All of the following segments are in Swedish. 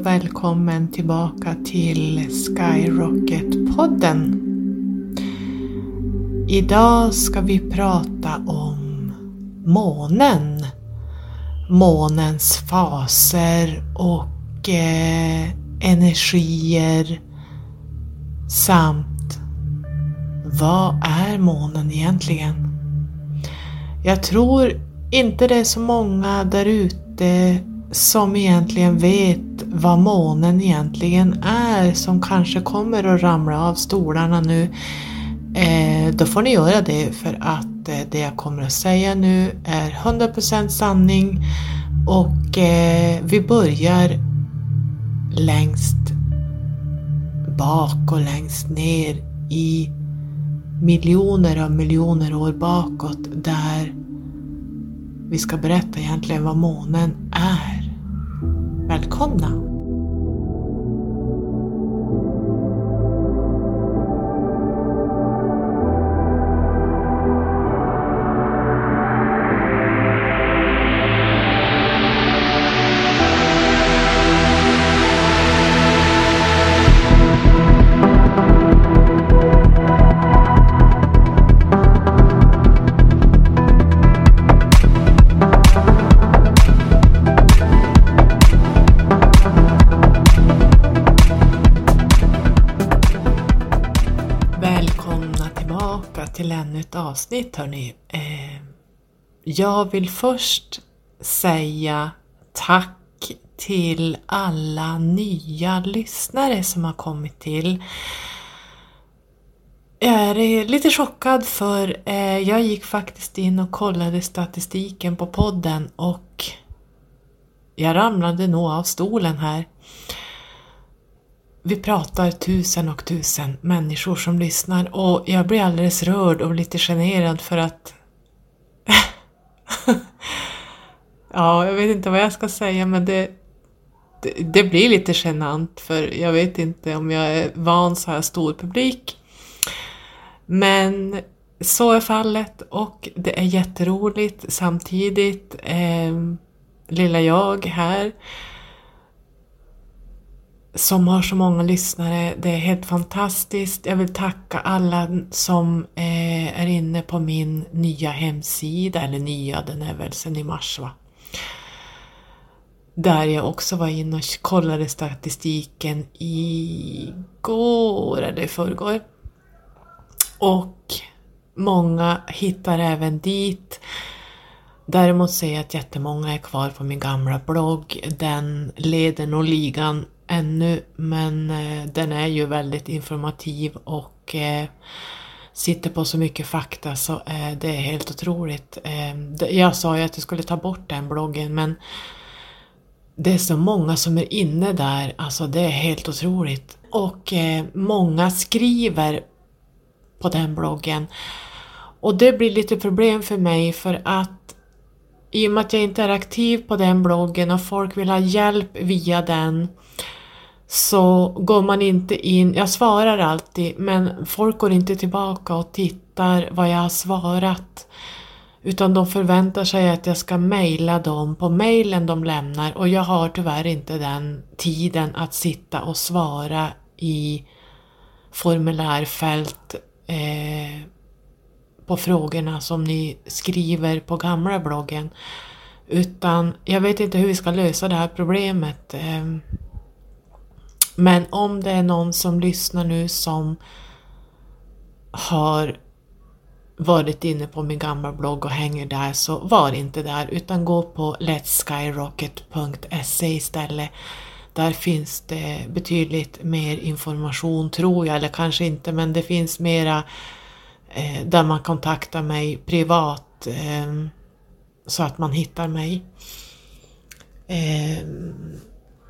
Och välkommen tillbaka till Skyrocket-podden. Idag ska vi prata om månen. Månens faser och eh, energier samt vad är månen egentligen? Jag tror inte det är så många där ute som egentligen vet vad månen egentligen är som kanske kommer att ramla av stolarna nu. Eh, då får ni göra det för att eh, det jag kommer att säga nu är 100% sanning och eh, vi börjar längst bak och längst ner i miljoner och miljoner år bakåt där vi ska berätta egentligen vad månen är. Välkomna! Avsnitt hörni. Eh, jag vill först säga tack till alla nya lyssnare som har kommit till. Jag är eh, lite chockad för eh, jag gick faktiskt in och kollade statistiken på podden och jag ramlade nog av stolen här. Vi pratar tusen och tusen människor som lyssnar och jag blir alldeles rörd och lite generad för att Ja, jag vet inte vad jag ska säga men det, det, det, blir lite genant för jag vet inte om jag är van så här stor publik. Men så är fallet och det är jätteroligt samtidigt. Eh, lilla jag här som har så många lyssnare. Det är helt fantastiskt. Jag vill tacka alla som eh, är inne på min nya hemsida, eller nya, den är väl sedan i mars va? Där jag också var inne och kollade statistiken igår eller i förrgår. Och många hittar även dit. Däremot ser jag att jättemånga är kvar på min gamla blogg. Den leder nog ligan ännu men eh, den är ju väldigt informativ och eh, sitter på så mycket fakta så eh, det är helt otroligt. Eh, jag sa ju att jag skulle ta bort den bloggen men det är så många som är inne där, alltså det är helt otroligt. Och eh, många skriver på den bloggen. Och det blir lite problem för mig för att i och med att jag inte är aktiv på den bloggen och folk vill ha hjälp via den så går man inte in, jag svarar alltid men folk går inte tillbaka och tittar vad jag har svarat utan de förväntar sig att jag ska mejla dem på mejlen de lämnar och jag har tyvärr inte den tiden att sitta och svara i formulärfält eh, på frågorna som ni skriver på gamla bloggen. Utan jag vet inte hur vi ska lösa det här problemet. Eh, men om det är någon som lyssnar nu som har varit inne på min gamla blogg och hänger där så var inte där utan gå på letskyrocket.se istället. Där finns det betydligt mer information tror jag, eller kanske inte men det finns mera eh, där man kontaktar mig privat eh, så att man hittar mig. Eh,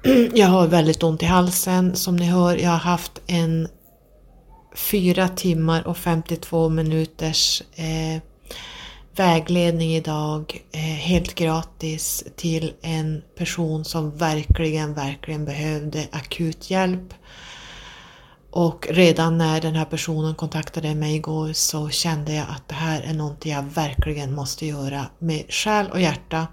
jag har väldigt ont i halsen som ni hör. Jag har haft en fyra timmar och 52 minuters eh, vägledning idag eh, helt gratis till en person som verkligen, verkligen behövde akut hjälp. Och redan när den här personen kontaktade mig igår så kände jag att det här är någonting jag verkligen måste göra med själ och hjärta.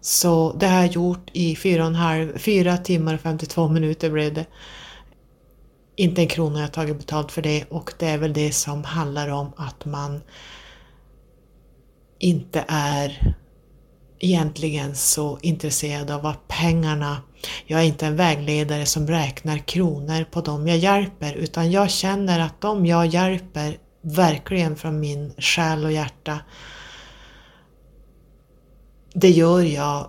Så det har jag gjort i fyra, och halv, fyra timmar och 52 minuter blev det. Inte en krona har jag tagit betalt för det och det är väl det som handlar om att man inte är egentligen så intresserad av vad pengarna... Jag är inte en vägledare som räknar kronor på dem jag hjälper utan jag känner att de jag hjälper verkligen från min själ och hjärta det gör jag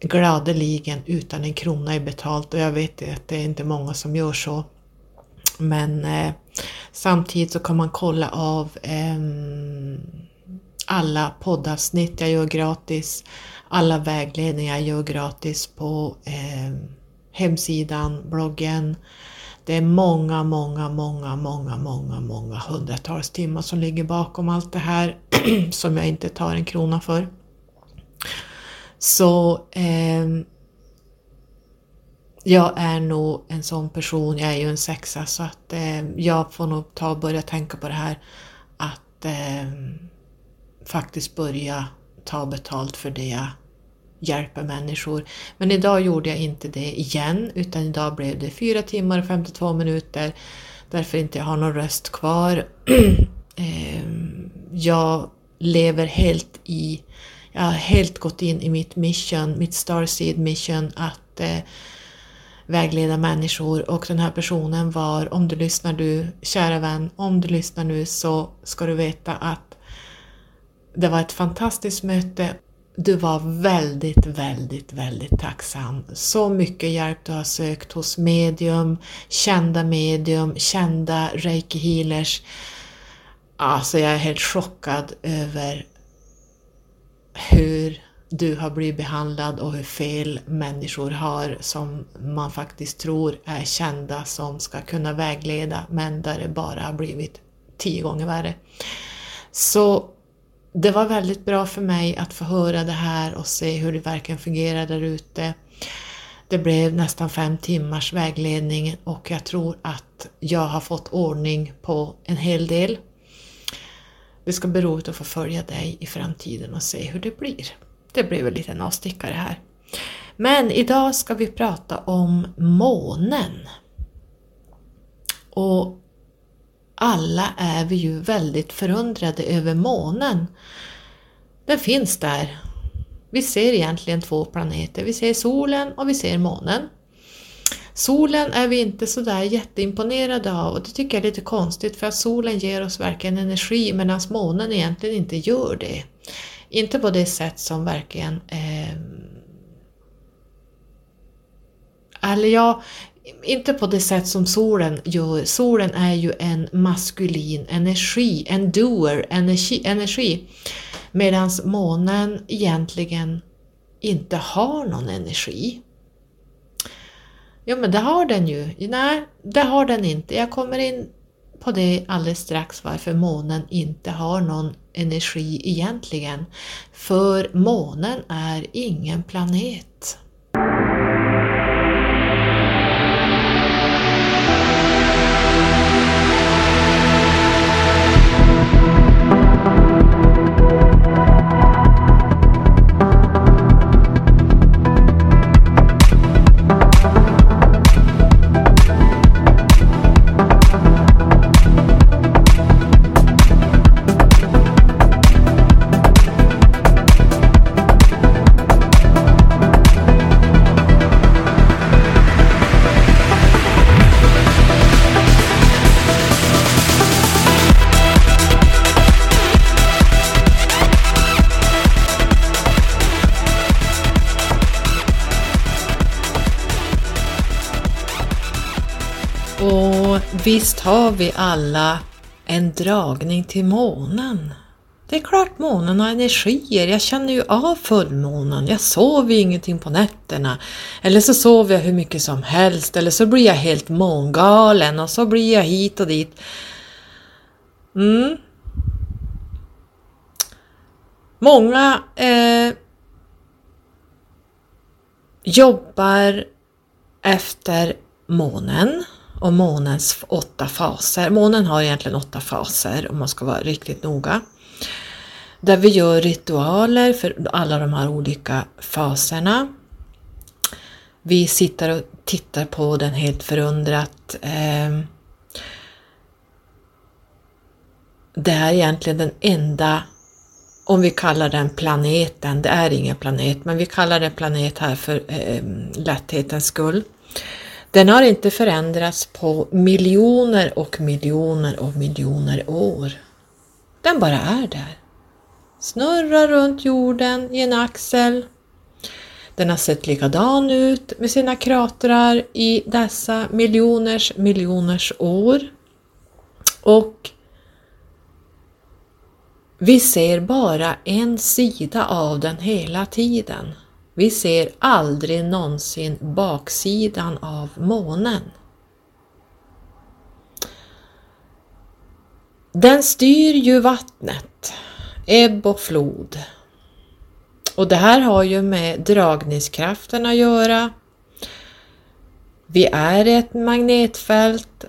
gladeligen utan en krona i betalt och jag vet att det är inte många som gör så. Men eh, samtidigt så kan man kolla av eh, alla poddavsnitt jag gör gratis, alla vägledningar jag gör gratis på eh, hemsidan, bloggen. Det är många, många, många, många, många, många hundratals timmar som ligger bakom allt det här som jag inte tar en krona för. Så eh, jag är nog en sån person, jag är ju en sexa så att eh, jag får nog ta och börja tänka på det här att eh, faktiskt börja ta betalt för det jag hjälper människor. Men idag gjorde jag inte det igen utan idag blev det 4 timmar och 52 minuter därför inte jag har någon röst kvar. Ehm, jag lever helt i jag har helt gått in i mitt mission, mitt Starseed mission att eh, vägleda människor och den här personen var, om du lyssnar du, kära vän, om du lyssnar nu så ska du veta att det var ett fantastiskt möte. Du var väldigt, väldigt, väldigt tacksam. Så mycket hjälp du har sökt hos medium, kända medium, kända reiki healers. Alltså jag är helt chockad över hur du har blivit behandlad och hur fel människor har som man faktiskt tror är kända som ska kunna vägleda men där det bara har blivit tio gånger värre. Så det var väldigt bra för mig att få höra det här och se hur det verkligen fungerar där ute. Det blev nästan fem timmars vägledning och jag tror att jag har fått ordning på en hel del det ska bli roligt att få följa dig i framtiden och se hur det blir. Det blev en liten avstickare här. Men idag ska vi prata om månen. Och alla är vi ju väldigt förundrade över månen. Den finns där. Vi ser egentligen två planeter. Vi ser solen och vi ser månen. Solen är vi inte sådär jätteimponerade av och det tycker jag är lite konstigt för att solen ger oss verkligen energi medan månen egentligen inte gör det. Inte på det sätt som verkligen... Eh, eller ja, inte på det sätt som solen gör. Solen är ju en maskulin energi, en doer energi, energi medan månen egentligen inte har någon energi. Jo men det har den ju. Nej, det har den inte. Jag kommer in på det alldeles strax varför månen inte har någon energi egentligen. För månen är ingen planet. Visst har vi alla en dragning till månen. Det är klart månen har energier, jag känner ju av fullmånen, jag sover ju ingenting på nätterna. Eller så sover jag hur mycket som helst, eller så blir jag helt mångalen och så blir jag hit och dit. Mm. Många eh, jobbar efter månen och månens åtta faser. Månen har egentligen åtta faser om man ska vara riktigt noga. där vi gör ritualer för alla de här olika faserna. Vi sitter och tittar på den helt förundrat. Ehm. Det det är egentligen den enda, om vi kallar den planeten, det är ingen planet, men vi kallar den planet här för ehm, lätthetens skull. Den har inte förändrats på miljoner och miljoner och miljoner år. Den bara är där. Snurrar runt jorden i en axel. Den har sett likadan ut med sina kratrar i dessa miljoners miljoners år. Och vi ser bara en sida av den hela tiden. Vi ser aldrig någonsin baksidan av månen. Den styr ju vattnet, ebb och flod. Och det här har ju med dragningskraften att göra. Vi är ett magnetfält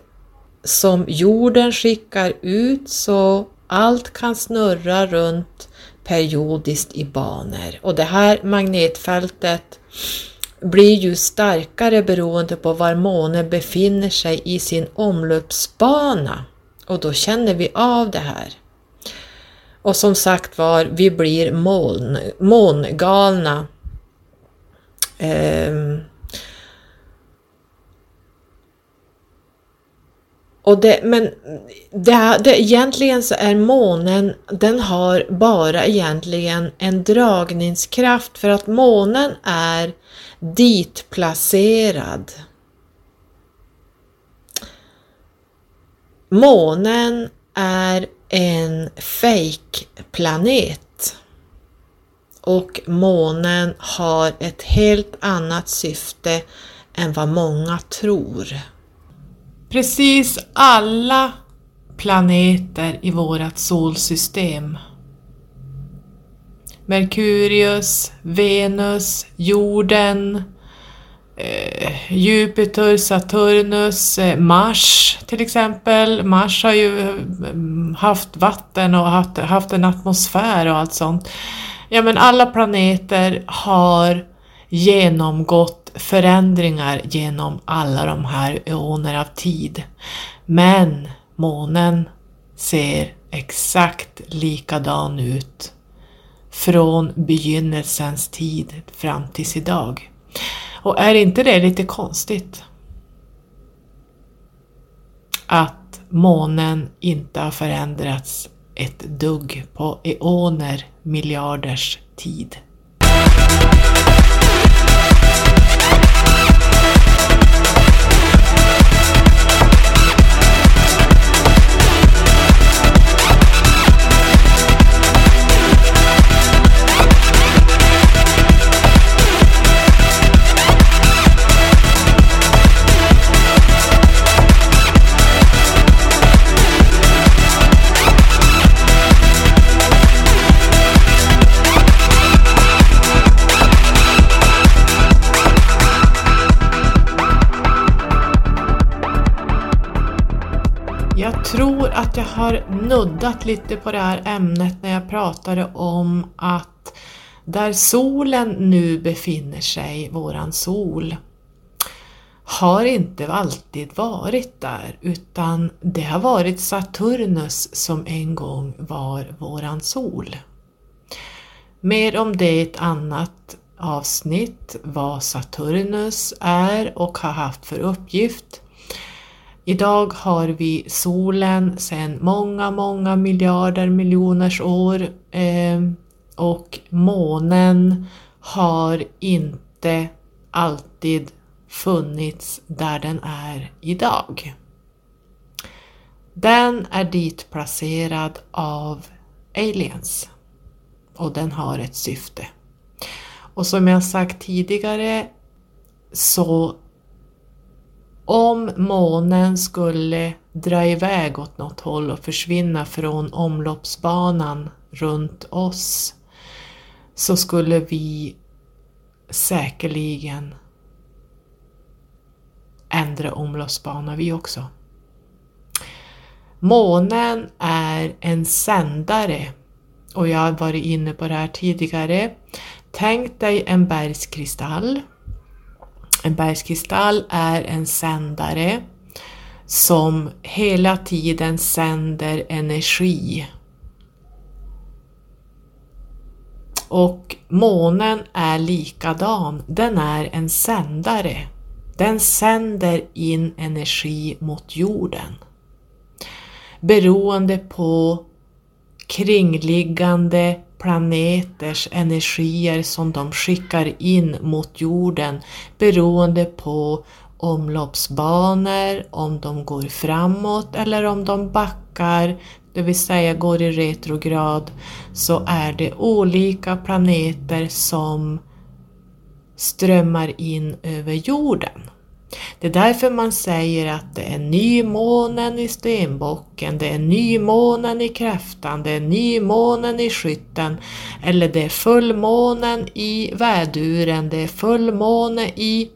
som jorden skickar ut så allt kan snurra runt periodiskt i banor och det här magnetfältet blir ju starkare beroende på var månen befinner sig i sin omloppsbana och då känner vi av det här. Och som sagt var, vi blir moln, mångalna. Um, ehm, Och det, men det, det, egentligen så är månen, den har bara egentligen en dragningskraft för att månen är ditplacerad. Månen är en fake-planet och månen har ett helt annat syfte än vad många tror. Precis alla planeter i vårt solsystem Merkurius, Venus, jorden, eh, Jupiter, Saturnus, eh, Mars till exempel. Mars har ju eh, haft vatten och haft, haft en atmosfär och allt sånt. Ja men alla planeter har genomgått förändringar genom alla de här eoner av tid. Men månen ser exakt likadan ut från begynnelsens tid fram tills idag. Och är inte det lite konstigt? Att månen inte har förändrats ett dugg på eoner, miljarders tid. Tror att jag har nuddat lite på det här ämnet när jag pratade om att där solen nu befinner sig, våran sol, har inte alltid varit där utan det har varit Saturnus som en gång var våran sol. Mer om det i ett annat avsnitt, vad Saturnus är och har haft för uppgift. Idag har vi solen sedan många, många miljarder miljoners år eh, och månen har inte alltid funnits där den är idag. Den är ditplacerad av aliens och den har ett syfte. Och som jag sagt tidigare så om månen skulle dra iväg åt något håll och försvinna från omloppsbanan runt oss så skulle vi säkerligen ändra omloppsbana vi också. Månen är en sändare och jag har varit inne på det här tidigare. Tänk dig en bergskristall. En bergskristall är en sändare som hela tiden sänder energi. Och månen är likadan, den är en sändare. Den sänder in energi mot jorden. Beroende på kringliggande planeters energier som de skickar in mot jorden beroende på omloppsbanor, om de går framåt eller om de backar, det vill säga går i retrograd, så är det olika planeter som strömmar in över jorden. Det är därför man säger att det är nymånen i stenbocken, det är nymånen i kräftan, det är nymånen i skytten, eller det är fullmånen i väduren, det är fullmåne i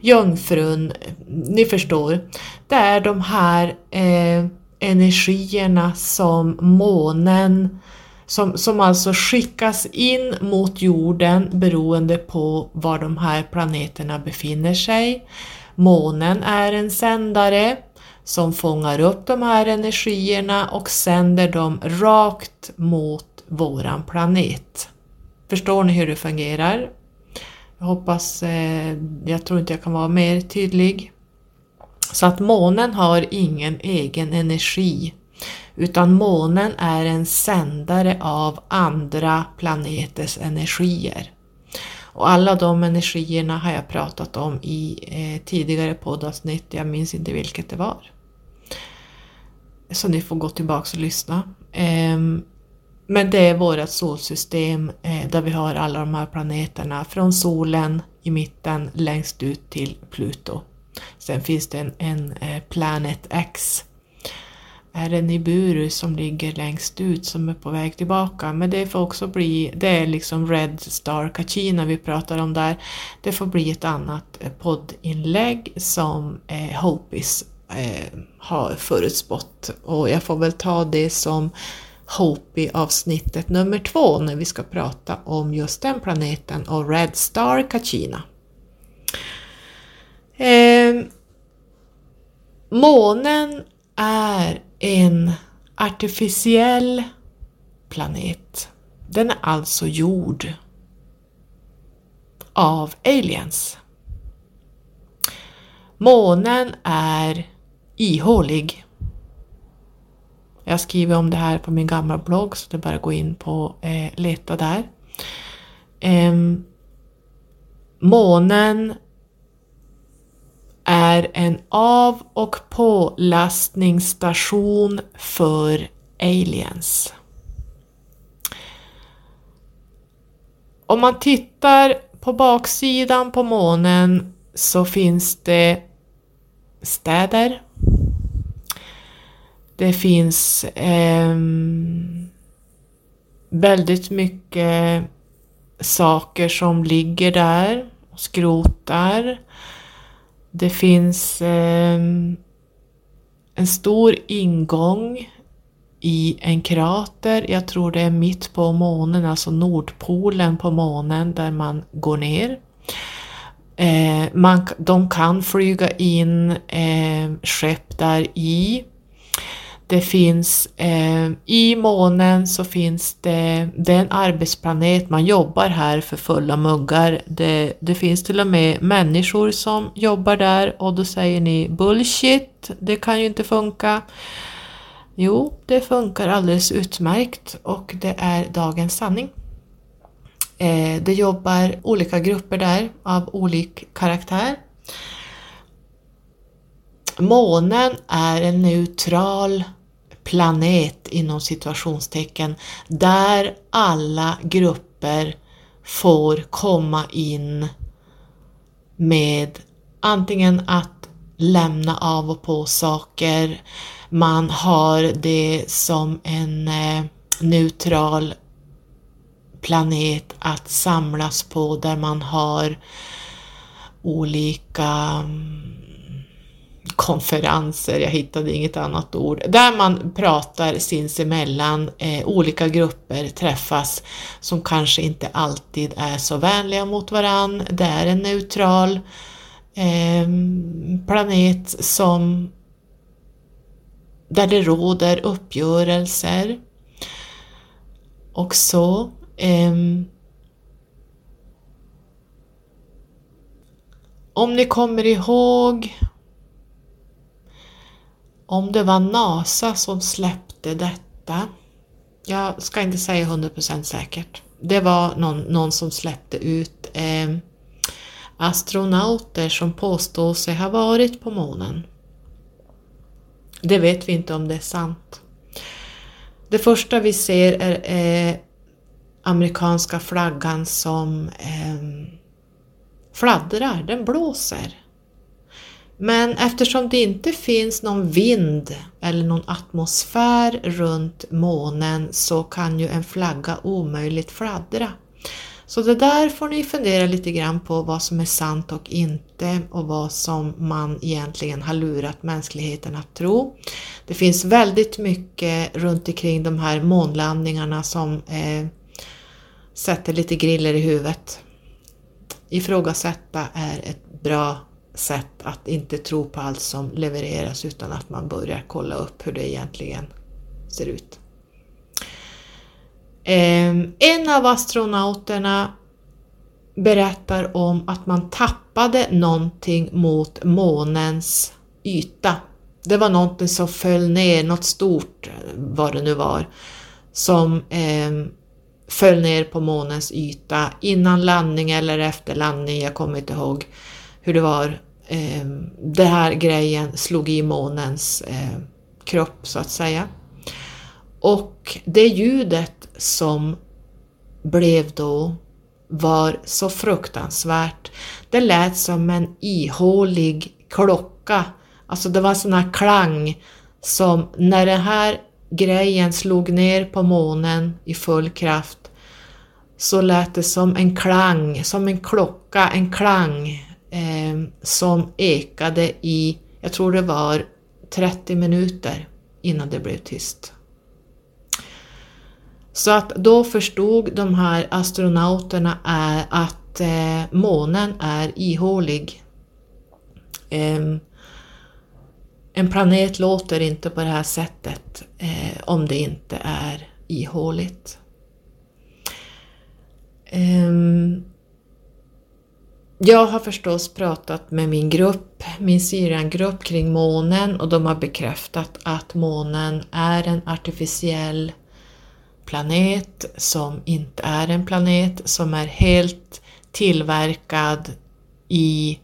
jungfrun. Ni förstår. Det är de här eh, energierna som månen som, som alltså skickas in mot jorden beroende på var de här planeterna befinner sig. Månen är en sändare som fångar upp de här energierna och sänder dem rakt mot våran planet. Förstår ni hur det fungerar? Jag hoppas, eh, jag tror inte jag kan vara mer tydlig. Så att månen har ingen egen energi utan månen är en sändare av andra planeters energier. Och alla de energierna har jag pratat om i eh, tidigare poddavsnitt, jag minns inte vilket det var. Så ni får gå tillbaka och lyssna. Eh, men det är vårt solsystem eh, där vi har alla de här planeterna från solen i mitten längst ut till Pluto. Sen finns det en, en eh, Planet X är det Niburu som ligger längst ut som är på väg tillbaka. Men det får också bli, det är liksom Red Star Kachina vi pratar om där. Det får bli ett annat eh, poddinlägg som eh, Hopis eh, har förutspått och jag får väl ta det som Hopi avsnittet nummer två när vi ska prata om just den planeten och Red Star Kachina. Eh, månen är en artificiell planet. Den är alltså gjord av aliens. Månen är ihålig. Jag skriver om det här på min gamla blogg så det är bara att gå in på eh, leta där. Eh, månen är en av och pålastningsstation för aliens. Om man tittar på baksidan på månen så finns det städer. Det finns eh, väldigt mycket saker som ligger där och skrotar. Det finns eh, en stor ingång i en krater, jag tror det är mitt på månen, alltså Nordpolen på månen där man går ner. Eh, man, de kan flyga in eh, skepp där i det finns eh, i månen så finns det, det är en arbetsplanet, man jobbar här för fulla muggar. Det, det finns till och med människor som jobbar där och då säger ni bullshit, det kan ju inte funka. Jo, det funkar alldeles utmärkt och det är dagens sanning. Eh, det jobbar olika grupper där av olik karaktär. Månen är en neutral planet inom situationstecken där alla grupper får komma in med antingen att lämna av och på saker, man har det som en eh, neutral planet att samlas på där man har olika mm, konferenser, jag hittade inget annat ord, där man pratar sinsemellan, eh, olika grupper träffas som kanske inte alltid är så vänliga mot varann. Det är en neutral eh, planet som där det råder uppgörelser och så. Eh, om ni kommer ihåg om det var NASA som släppte detta. Jag ska inte säga 100% säkert. Det var någon, någon som släppte ut eh, astronauter som påstår sig ha varit på månen. Det vet vi inte om det är sant. Det första vi ser är eh, amerikanska flaggan som eh, fladdrar, den blåser. Men eftersom det inte finns någon vind eller någon atmosfär runt månen så kan ju en flagga omöjligt fladdra. Så det där får ni fundera lite grann på vad som är sant och inte och vad som man egentligen har lurat mänskligheten att tro. Det finns väldigt mycket runt omkring de här månlandningarna som eh, sätter lite griller i huvudet. Ifrågasätta är ett bra sätt att inte tro på allt som levereras utan att man börjar kolla upp hur det egentligen ser ut. Ehm, en av astronauterna berättar om att man tappade någonting mot månens yta. Det var någonting som föll ner, något stort, vad det nu var, som eh, föll ner på månens yta innan landning eller efter landning, jag kommer inte ihåg hur det var. Eh, den här grejen slog i månens eh, kropp så att säga. Och det ljudet som blev då var så fruktansvärt. Det lät som en ihålig klocka. Alltså det var en sån här klang som när den här grejen slog ner på månen i full kraft så lät det som en klang, som en klocka, en klang eh, som ekade i, jag tror det var 30 minuter innan det blev tyst. Så att då förstod de här astronauterna är att eh, månen är ihålig. Eh, en planet låter inte på det här sättet eh, om det inte är ihåligt. Um, jag har förstås pratat med min grupp, min syriangrupp kring månen och de har bekräftat att månen är en artificiell planet som inte är en planet, som är helt tillverkad i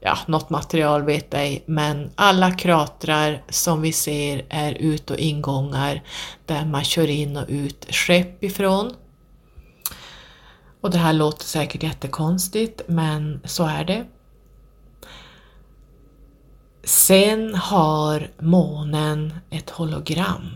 ja, något material vet ej, men alla kratrar som vi ser är ut och ingångar där man kör in och ut skepp ifrån. Och det här låter säkert jättekonstigt, men så är det. Sen har månen ett hologram.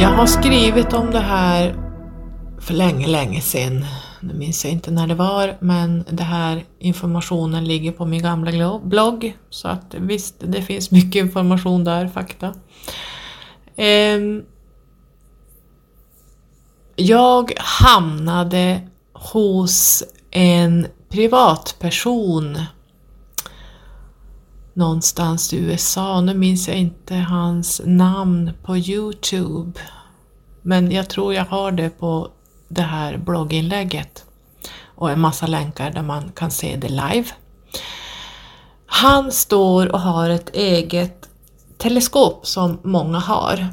Jag har skrivit om det här för länge, länge sedan. Nu minns jag inte när det var, men den här informationen ligger på min gamla blogg. Så att visst, det finns mycket information där, fakta. Ehm, jag hamnade hos en privatperson någonstans i USA. Nu minns jag inte hans namn på Youtube. Men jag tror jag har det på det här blogginlägget och en massa länkar där man kan se det live. Han står och har ett eget teleskop som många har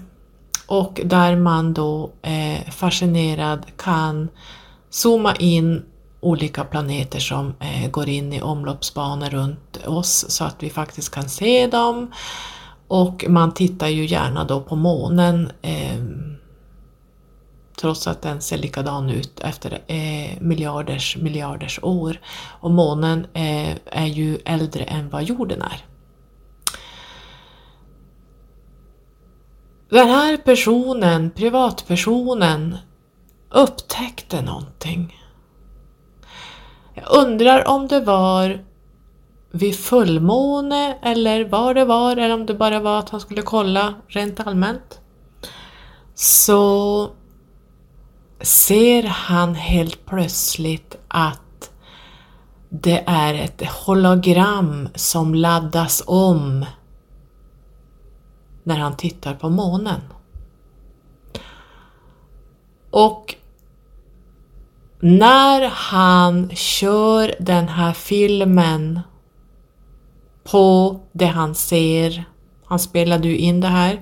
och där man då eh, fascinerad kan zooma in olika planeter som eh, går in i omloppsbanor runt oss så att vi faktiskt kan se dem Och man tittar ju gärna då på månen eh, trots att den ser likadan ut efter eh, miljarders miljarders år. Och månen eh, är ju äldre än vad jorden är. Den här personen, privatpersonen, upptäckte någonting. Jag undrar om det var vid fullmåne eller var det var eller om det bara var att han skulle kolla rent allmänt. Så ser han helt plötsligt att det är ett hologram som laddas om när han tittar på månen. Och när han kör den här filmen på det han ser, han spelade ju in det här,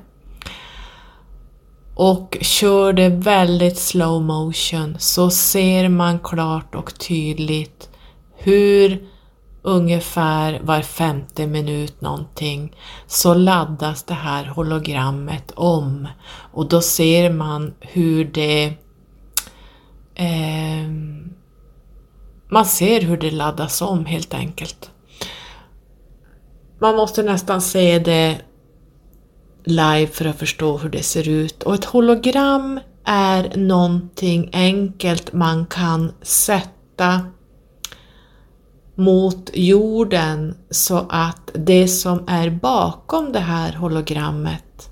och kör det väldigt slow motion så ser man klart och tydligt hur ungefär var femte minut någonting så laddas det här hologrammet om. Och då ser man hur det eh, man ser hur det laddas om helt enkelt. Man måste nästan se det live för att förstå hur det ser ut. Och ett hologram är någonting enkelt man kan sätta mot jorden så att det som är bakom det här hologrammet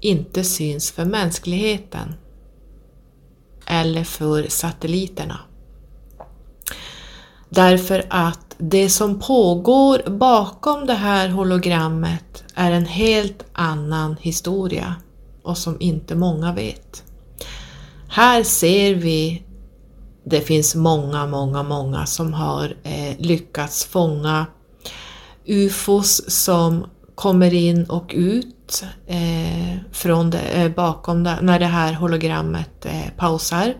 inte syns för mänskligheten eller för satelliterna. Därför att det som pågår bakom det här hologrammet är en helt annan historia och som inte många vet. Här ser vi det finns många, många, många som har eh, lyckats fånga UFOs som kommer in och ut eh, från det, eh, bakom det, när det här hologrammet eh, pausar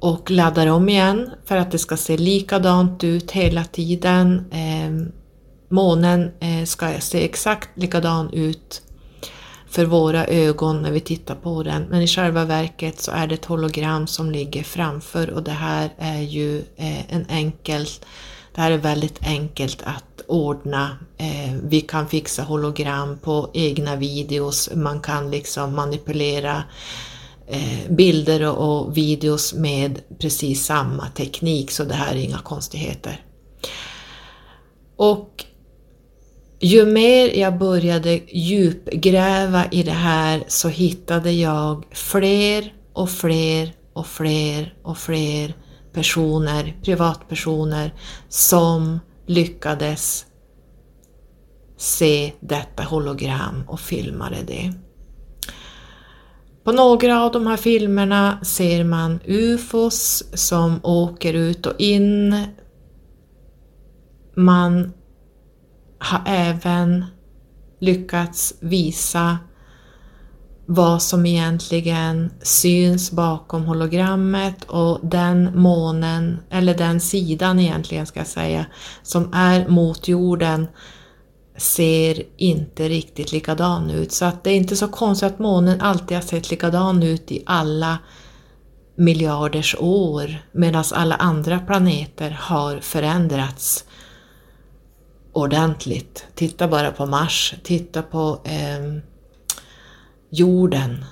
och laddar om igen för att det ska se likadant ut hela tiden. Eh, månen eh, ska se exakt likadan ut för våra ögon när vi tittar på den men i själva verket så är det ett hologram som ligger framför och det här är ju eh, en enkel det här är väldigt enkelt att ordna. Eh, vi kan fixa hologram på egna videos, man kan liksom manipulera eh, bilder och videos med precis samma teknik så det här är inga konstigheter. Och ju mer jag började djupgräva i det här så hittade jag fler och fler och fler och fler personer, privatpersoner som lyckades se detta hologram och filmade det. På några av de här filmerna ser man UFOs som åker ut och in. Man har även lyckats visa vad som egentligen syns bakom hologrammet och den månen, eller den sidan egentligen ska jag säga, som är mot jorden ser inte riktigt likadan ut. Så att det är inte så konstigt att månen alltid har sett likadan ut i alla miljarders år medan alla andra planeter har förändrats ordentligt. Titta bara på Mars, titta på eh, jorden.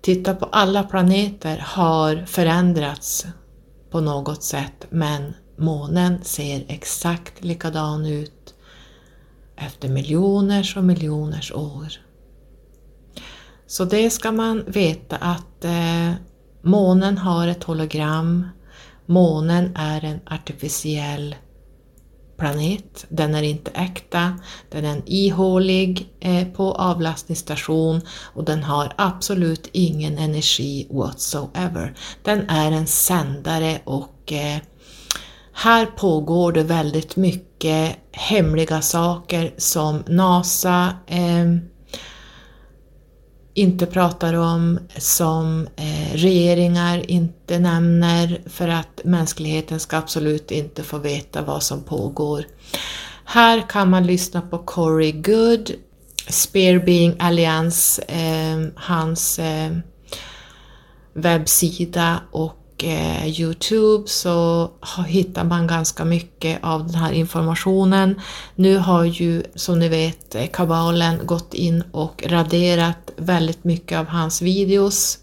Titta på alla planeter har förändrats på något sätt men månen ser exakt likadan ut efter miljoners och miljoners år. Så det ska man veta att eh, månen har ett hologram. Månen är en artificiell planet. Den är inte äkta, den är en ihålig eh, på avlastningsstation och den har absolut ingen energi whatsoever. Den är en sändare och eh, här pågår det väldigt mycket hemliga saker som NASA eh, inte pratar om, som eh, regeringar inte nämner för att mänskligheten ska absolut inte få veta vad som pågår. Här kan man lyssna på Corey Good, Spearbeing Alliance, eh, hans eh, webbsida och eh, Youtube så hittar man ganska mycket av den här informationen. Nu har ju som ni vet eh, kabalen gått in och raderat väldigt mycket av hans videos.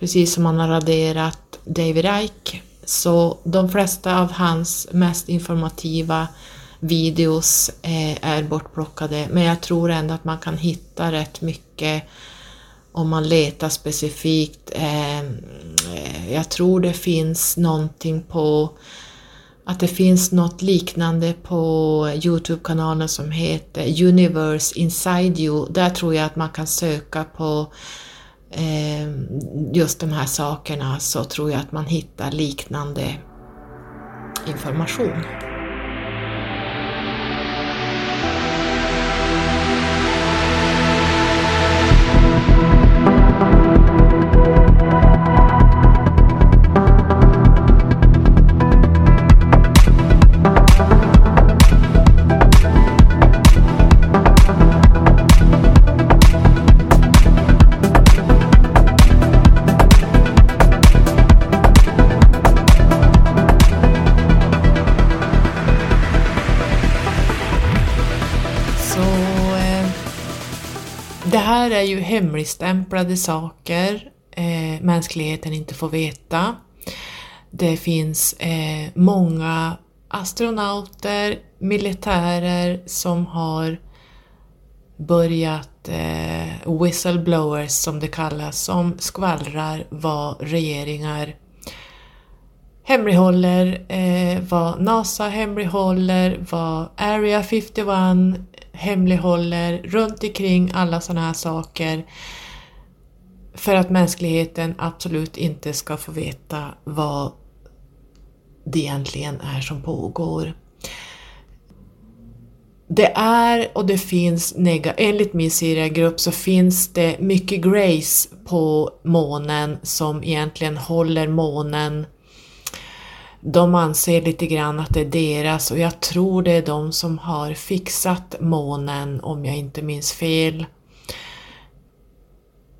Precis som man har raderat David Icke. Så de flesta av hans mest informativa videos eh, är bortplockade men jag tror ändå att man kan hitta rätt mycket om man letar specifikt. Ehm, eh, jag tror det finns någonting på att det finns något liknande på Youtube-kanalen som heter Universe Inside You. Där tror jag att man kan söka på eh, just de här sakerna så tror jag att man hittar liknande information. Här är ju hemligstämplade saker eh, mänskligheten inte får veta. Det finns eh, många astronauter, militärer som har börjat eh, whistleblowers som det kallas, som skvallrar vad regeringar hemlighåller, eh, vad NASA hemlighåller, vad Area 51 hemlighåller runt omkring alla sådana här saker för att mänskligheten absolut inte ska få veta vad det egentligen är som pågår. Det är och det finns, enligt min seriegrupp så finns det mycket grace på månen som egentligen håller månen de anser lite grann att det är deras och jag tror det är de som har fixat månen om jag inte minns fel.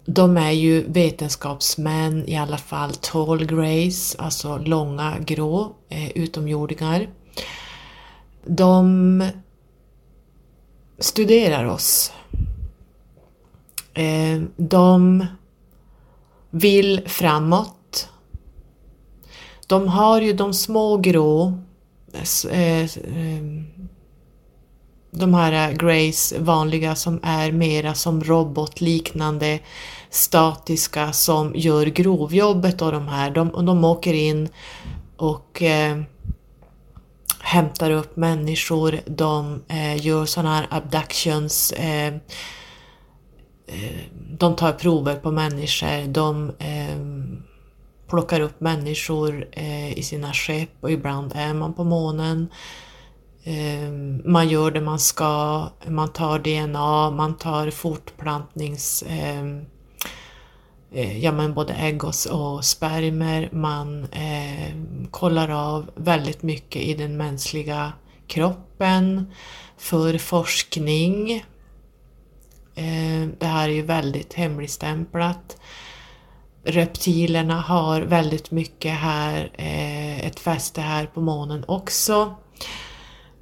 De är ju vetenskapsmän, i alla fall tall grays, alltså långa grå eh, utomjordingar. De studerar oss. Eh, de vill framåt de har ju de små grå, eh, eh, de här eh, Grays vanliga som är mera som robotliknande statiska som gör grovjobbet och de här. De, de åker in och eh, hämtar upp människor, de eh, gör sådana här abductions, eh, eh, de tar prover på människor, de plockar upp människor eh, i sina skepp och ibland är man på månen. Eh, man gör det man ska, man tar DNA, man tar fortplantnings... Ehm, eh, ja men både ägg och, och spermer, man eh, kollar av väldigt mycket i den mänskliga kroppen för forskning. Eh, det här är ju väldigt hemligstämplat reptilerna har väldigt mycket här, eh, ett fäste här på månen också.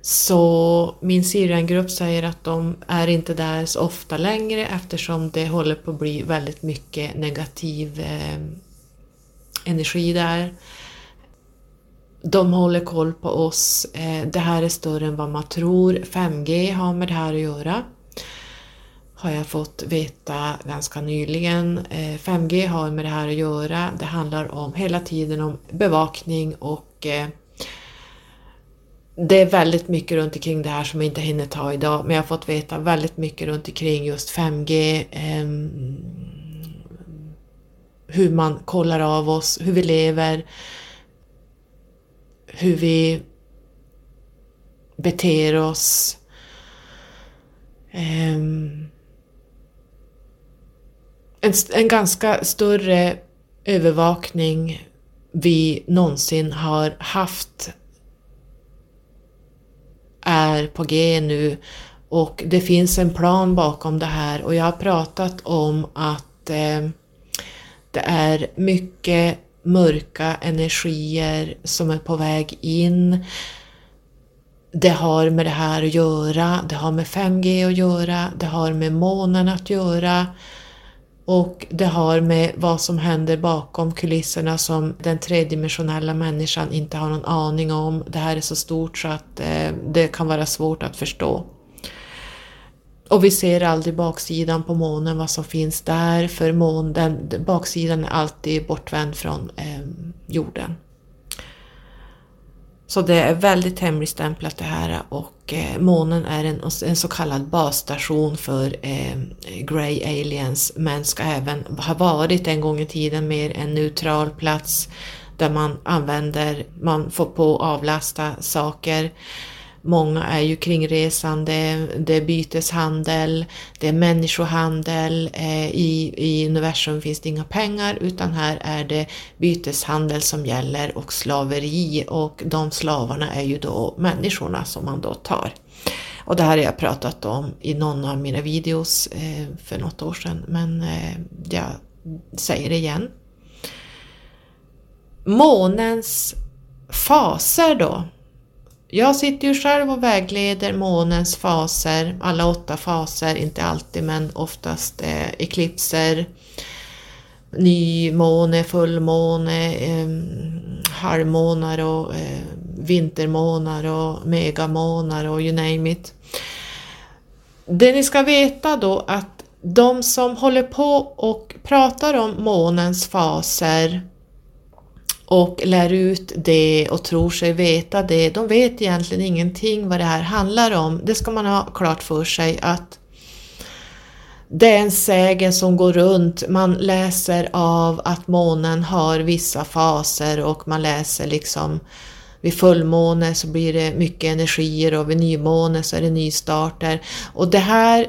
Så min syriangrupp säger att de är inte där så ofta längre eftersom det håller på att bli väldigt mycket negativ eh, energi där. De håller koll på oss. Eh, det här är större än vad man tror. 5G har med det här att göra har jag fått veta ganska nyligen. Eh, 5G har med det här att göra. Det handlar om hela tiden om bevakning och eh, det är väldigt mycket runt omkring det här som jag inte hinner ta idag, men jag har fått veta väldigt mycket runt omkring just 5G, ehm, hur man kollar av oss, hur vi lever, hur vi beter oss. Um, en, en ganska större övervakning vi någonsin har haft är på G nu. Och det finns en plan bakom det här. Och jag har pratat om att eh, det är mycket mörka energier som är på väg in. Det har med det här att göra, det har med 5G att göra, det har med månen att göra och det har med vad som händer bakom kulisserna som den tredimensionella människan inte har någon aning om. Det här är så stort så att eh, det kan vara svårt att förstå. Och vi ser aldrig baksidan på månen, vad som finns där, för mån, den, baksidan är alltid bortvänd från eh, jorden. Så det är väldigt hemligstämplat det här och Eh, månen är en, en, så kallad basstation för eh, Grey Aliens. Men ska även ha varit en gång i tiden mer en neutral plats där man använder, man får på avlasta saker. Många är ju kringresande, det är byteshandel, det är människohandel. Eh, I, I universum finns det inga pengar utan här är det byteshandel som gäller och slaveri och de slavarna är ju då människorna som man då tar. Och det här har jag pratat om i någon av mina videos eh, för något år sedan men eh, jag säger det igen. Månens faser då jag sitter ju själv och vägleder månens faser, alla åtta faser, inte alltid men oftast eh, eklipser, nymåne, fullmåne, eh, halvmånar och eh, vintermånar och megamånar och you name it. Det ni ska veta då att de som håller på och pratar om månens faser och lär ut det och tror sig veta det. De vet egentligen ingenting vad det här handlar om. Det ska man ha klart för sig att det är en sägen som går runt. Man läser av att månen har vissa faser och man läser liksom vid fullmåne så blir det mycket energier och vid nymåne så är det nystarter. Och det här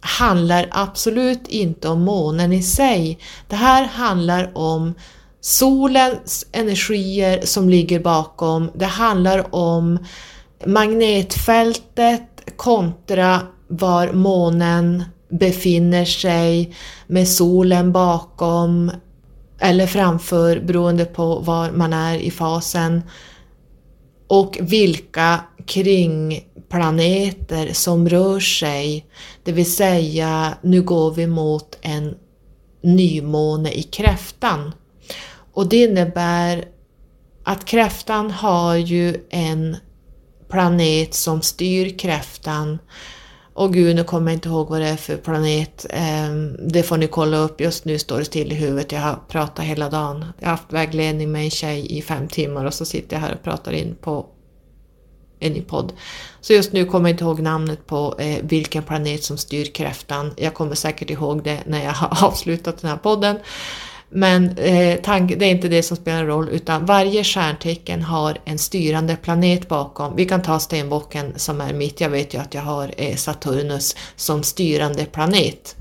handlar absolut inte om månen i sig. Det här handlar om solens energier som ligger bakom. Det handlar om magnetfältet kontra var månen befinner sig med solen bakom eller framför beroende på var man är i fasen och vilka kringplaneter som rör sig. Det vill säga, nu går vi mot en nymåne i kräftan. Och det innebär att kräftan har ju en planet som styr kräftan och gud, nu kommer jag inte ihåg vad det är för planet. Ehm, det får ni kolla upp. Just nu står det still i huvudet. Jag har pratat hela dagen. Jag har haft vägledning med en tjej i fem timmar och så sitter jag här och pratar in på en podd. Så just nu kommer jag inte ihåg namnet på eh, vilken planet som styr kräftan. Jag kommer säkert ihåg det när jag har avslutat den här podden. Men eh, tank, det är inte det som spelar roll utan varje stjärntecken har en styrande planet bakom. Vi kan ta stenbocken som är mitt, jag vet ju att jag har eh, Saturnus som styrande planet.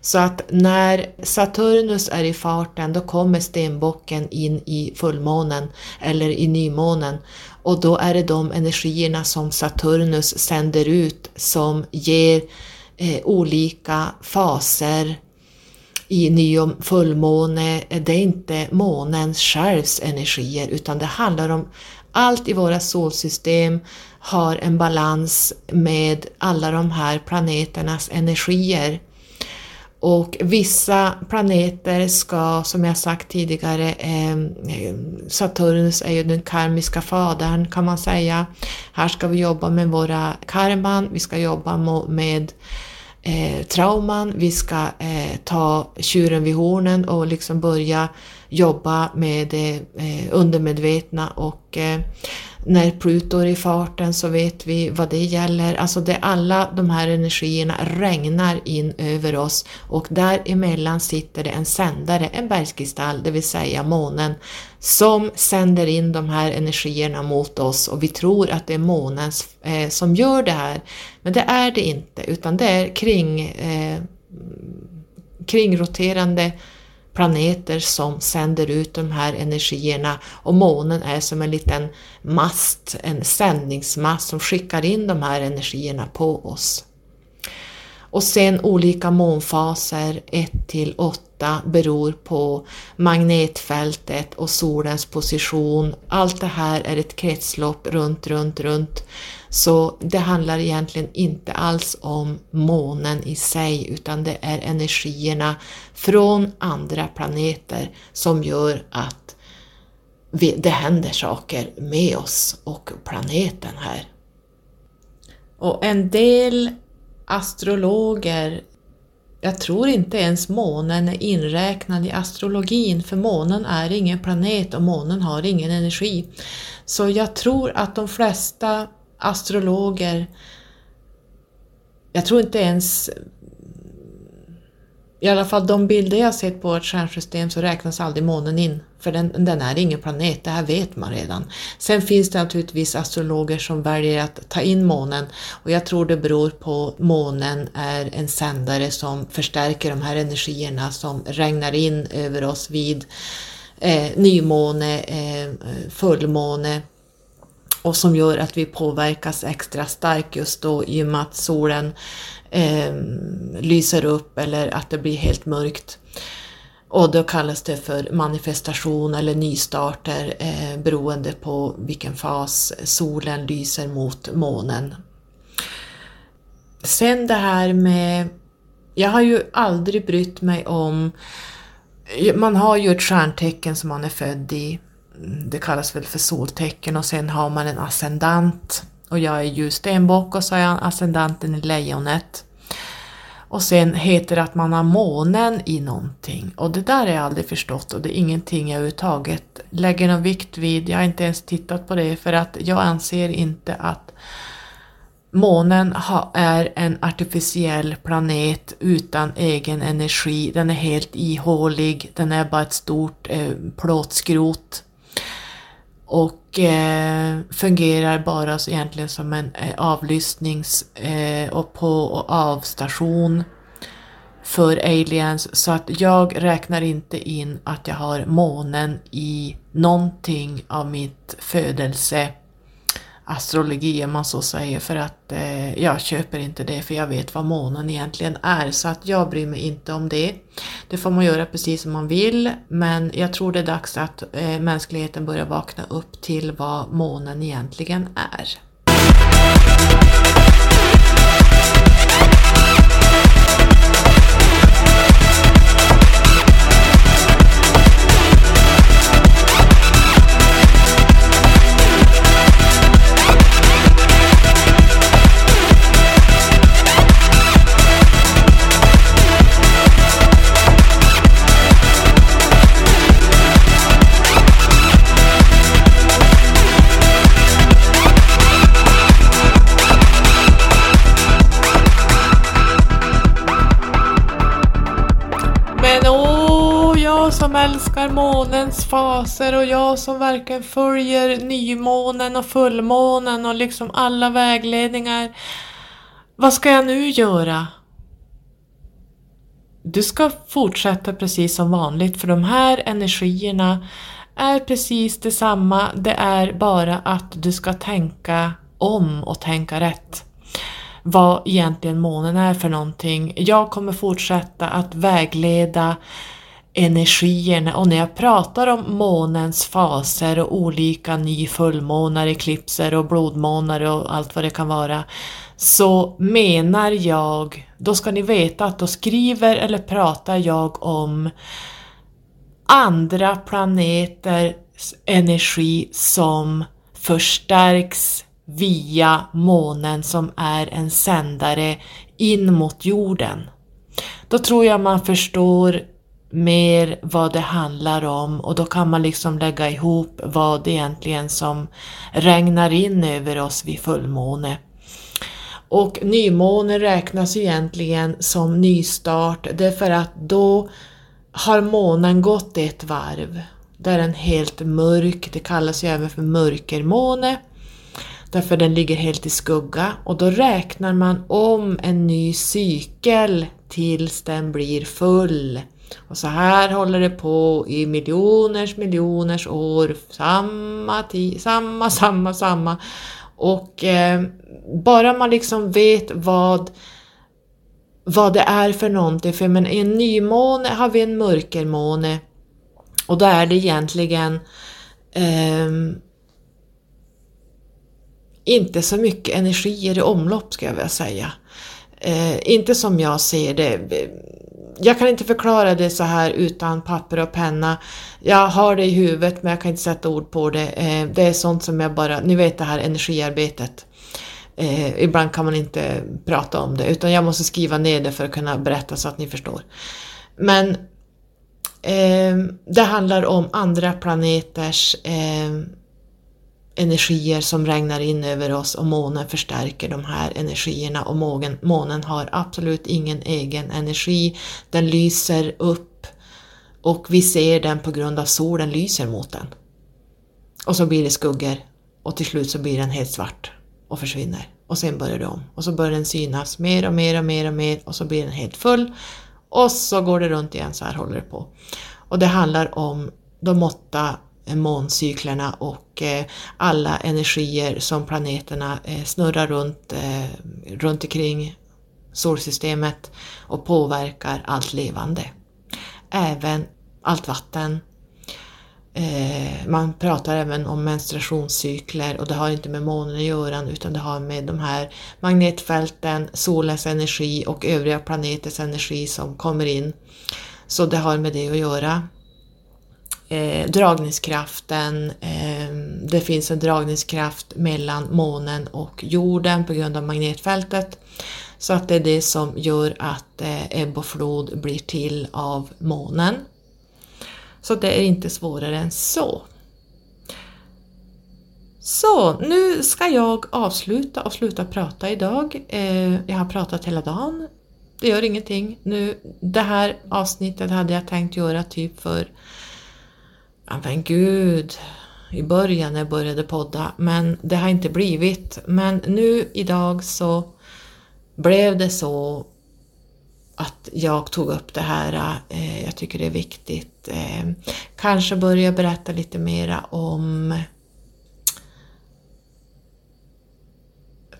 Så att när Saturnus är i farten då kommer stenbocken in i fullmånen eller i nymånen och då är det de energierna som Saturnus sänder ut som ger eh, olika faser i ny och fullmåne, det är inte månens självs energier utan det handlar om allt i våra solsystem har en balans med alla de här planeternas energier. Och vissa planeter ska, som jag sagt tidigare, eh, Saturnus är ju den karmiska fadern kan man säga. Här ska vi jobba med våra karman, vi ska jobba med eh, trauman, vi ska eh, ta tjuren vid hornen och liksom börja jobba med det eh, undermedvetna och eh, när Pluto är i farten så vet vi vad det gäller. Alltså det alla de här energierna regnar in över oss och däremellan sitter det en sändare, en bergskristall, det vill säga månen, som sänder in de här energierna mot oss och vi tror att det är månen eh, som gör det här. Men det är det inte utan det är kring, eh, kringroterande planeter som sänder ut de här energierna och månen är som en liten mast, en sändningsmast som skickar in de här energierna på oss. Och sen olika månfaser 1 till 8 beror på magnetfältet och solens position. Allt det här är ett kretslopp runt, runt, runt. Så det handlar egentligen inte alls om månen i sig utan det är energierna från andra planeter som gör att det händer saker med oss och planeten här. Och en del astrologer, jag tror inte ens månen är inräknad i astrologin för månen är ingen planet och månen har ingen energi. Så jag tror att de flesta astrologer, jag tror inte ens i alla fall de bilder jag sett på ett stjärnsystem så räknas aldrig månen in, för den, den, är ingen planet, det här vet man redan. Sen finns det naturligtvis astrologer som väljer att ta in månen. Och jag tror det beror på månen är en sändare som förstärker de här energierna som regnar in över oss vid eh, nymåne, eh, fullmåne och som gör att vi påverkas extra starkt just då i och med att solen eh, lyser upp eller att det blir helt mörkt. Och då kallas det för manifestation eller nystarter eh, beroende på vilken fas solen lyser mot månen. Sen det här med, jag har ju aldrig brytt mig om, man har ju ett stjärntecken som man är född i, det kallas väl för soltecken och sen har man en ascendant och jag är ju stenbock och så är jag ascendanten i lejonet. Och sen heter det att man har månen i någonting och det där har jag aldrig förstått och det är ingenting jag överhuvudtaget lägger någon vikt vid. Jag har inte ens tittat på det för att jag anser inte att månen är en artificiell planet utan egen energi. Den är helt ihålig, den är bara ett stort eh, plåtskrot och eh, fungerar bara så egentligen som en eh, avlyssnings eh, och på och avstation för aliens. Så att jag räknar inte in att jag har månen i någonting av mitt födelse astrologi om man så säger för att eh, jag köper inte det för jag vet vad månen egentligen är så att jag bryr mig inte om det. Det får man göra precis som man vill men jag tror det är dags att eh, mänskligheten börjar vakna upp till vad månen egentligen är. Faser och jag som verkligen följer nymånen och fullmånen och liksom alla vägledningar. Vad ska jag nu göra? Du ska fortsätta precis som vanligt för de här energierna är precis detsamma. Det är bara att du ska tänka om och tänka rätt vad egentligen månen är för någonting. Jag kommer fortsätta att vägleda energierna och när jag pratar om månens faser och olika ny fullmånar, eklipser och blodmånar och allt vad det kan vara så menar jag, då ska ni veta att då skriver eller pratar jag om andra planeters energi som förstärks via månen som är en sändare in mot jorden. Då tror jag man förstår mer vad det handlar om och då kan man liksom lägga ihop vad det egentligen som regnar in över oss vid fullmåne. Och nymåne räknas egentligen som nystart därför att då har månen gått ett varv. Där är den helt mörk, det kallas ju även för mörkermåne därför den ligger helt i skugga och då räknar man om en ny cykel tills den blir full och så här håller det på i miljoners miljoners år, samma, samma, samma, samma. Och eh, bara man liksom vet vad, vad det är för någonting, för men i en nymåne har vi en mörkermåne och då är det egentligen eh, inte så mycket energier i omlopp ska jag vilja säga. Eh, inte som jag ser det. Jag kan inte förklara det så här utan papper och penna. Jag har det i huvudet men jag kan inte sätta ord på det. Eh, det är sånt som jag bara, ni vet det här energiarbetet. Eh, ibland kan man inte prata om det utan jag måste skriva ner det för att kunna berätta så att ni förstår. Men eh, det handlar om andra planeters eh, energier som regnar in över oss och månen förstärker de här energierna och månen, månen har absolut ingen egen energi. Den lyser upp och vi ser den på grund av solen lyser mot den. Och så blir det skuggor och till slut så blir den helt svart och försvinner. Och sen börjar det om och så börjar den synas mer och mer och mer och mer och så blir den helt full och så går det runt igen, så här håller det på. Och det handlar om de åtta måncyklerna och eh, alla energier som planeterna eh, snurrar runt, eh, runt omkring solsystemet och påverkar allt levande. Även allt vatten. Man pratar även om menstruationscykler och det har inte med månen att göra utan det har med de här magnetfälten, solens energi och övriga planeters energi som kommer in. Så det har med det att göra eh, dragningskraften. Eh, det finns en dragningskraft mellan månen och jorden på grund av magnetfältet. Så att det är det som gör att eh, ebb och flod blir till av månen. Så det är inte svårare än så. Så nu ska jag avsluta och sluta prata idag. Eh, jag har pratat hela dagen. Det gör ingenting. Nu, det här avsnittet hade jag tänkt göra typ för Ja men gud, i början när jag började podda, men det har inte blivit. Men nu idag så blev det så att jag tog upp det här. Eh, jag tycker det är viktigt. Eh, kanske börja berätta lite mera om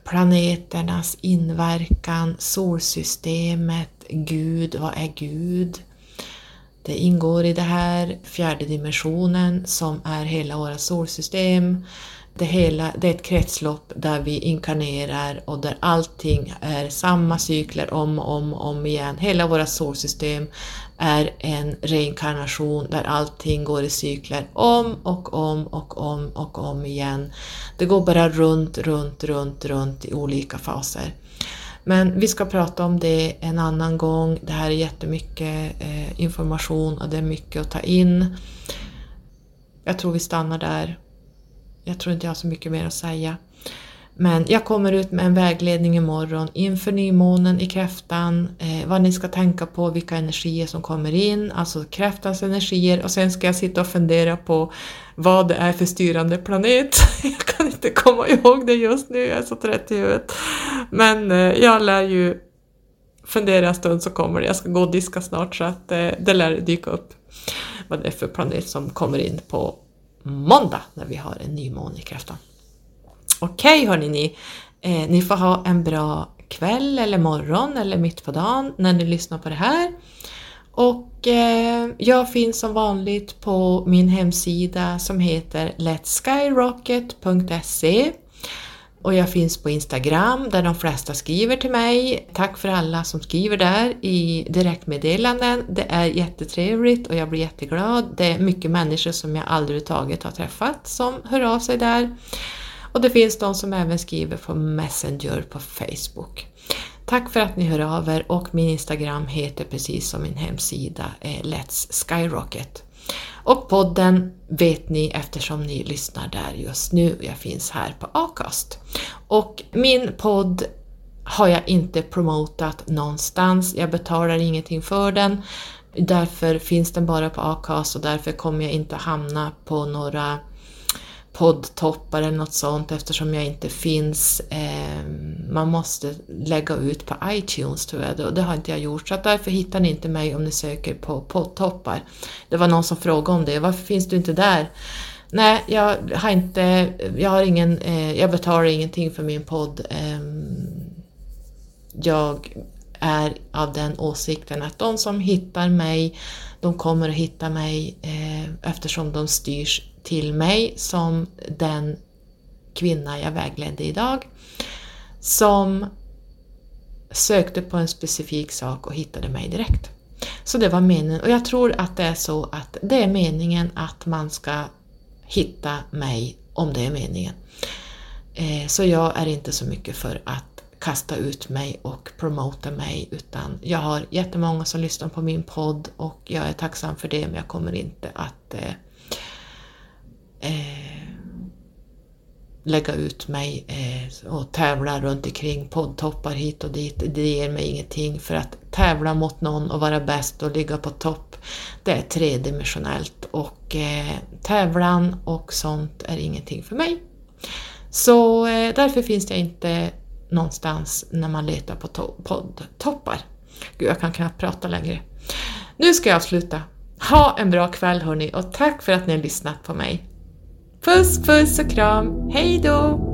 planeternas inverkan, solsystemet, Gud, vad är Gud? Det ingår i det här fjärde dimensionen som är hela våra solsystem. Det, hela, det är ett kretslopp där vi inkarnerar och där allting är samma cykler om och om, om igen. Hela våra solsystem är en reinkarnation där allting går i cykler om och om och om och om igen. Det går bara runt, runt, runt, runt i olika faser. Men vi ska prata om det en annan gång. Det här är jättemycket eh, information och det är mycket att ta in. Jag tror vi stannar där. Jag tror inte jag har så mycket mer att säga. Men jag kommer ut med en vägledning imorgon inför nymånen i kräftan, eh, vad ni ska tänka på, vilka energier som kommer in, alltså kräftans energier och sen ska jag sitta och fundera på vad det är för styrande planet. Jag kan inte komma ihåg det just nu, jag är så trött i huvudet. Men eh, jag lär ju fundera en stund så kommer det. Jag ska gå och diska snart så att eh, det lär dyka upp vad det är för planet som kommer in på måndag när vi har en nymåne i kräftan. Okej okay, hörni ni, eh, ni får ha en bra kväll eller morgon eller mitt på dagen när ni lyssnar på det här. Och eh, jag finns som vanligt på min hemsida som heter letskyrocket.se och jag finns på Instagram där de flesta skriver till mig. Tack för alla som skriver där i direktmeddelanden. Det är jättetrevligt och jag blir jätteglad. Det är mycket människor som jag aldrig taget har träffat som hör av sig där. Och det finns de som även skriver på Messenger på Facebook. Tack för att ni hör av er och min Instagram heter precis som min hemsida eh, Let's Skyrocket. Och podden vet ni eftersom ni lyssnar där just nu. Jag finns här på Acast. Och min podd har jag inte promotat någonstans. Jag betalar ingenting för den. Därför finns den bara på Acast och därför kommer jag inte hamna på några poddtoppar eller något sånt eftersom jag inte finns eh, man måste lägga ut på iTunes tror jag, och det har inte jag gjort. Så att därför hittar ni inte mig om ni söker på poddtoppar. Det var någon som frågade om det, varför finns du inte där? Nej, jag har inte, jag har ingen, eh, jag betalar ingenting för min podd. Eh, jag är av den åsikten att de som hittar mig, de kommer att hitta mig eh, eftersom de styrs till mig som den kvinna jag vägledde idag som sökte på en specifik sak och hittade mig direkt. Så det var meningen och jag tror att det är så att det är meningen att man ska hitta mig om det är meningen. Eh, så jag är inte så mycket för att kasta ut mig och promota mig utan jag har jättemånga som lyssnar på min podd och jag är tacksam för det men jag kommer inte att eh, eh, lägga ut mig eh, och tävla runt omkring poddtoppar hit och dit. Det ger mig ingenting för att tävla mot någon och vara bäst och ligga på topp, det är tredimensionellt och eh, tävlan och sånt är ingenting för mig. Så eh, därför finns jag inte någonstans när man letar på to poddtoppar. Gud, jag kan knappt prata längre. Nu ska jag avsluta Ha en bra kväll hörni och tack för att ni har lyssnat på mig. Puss puss och kram, hej då!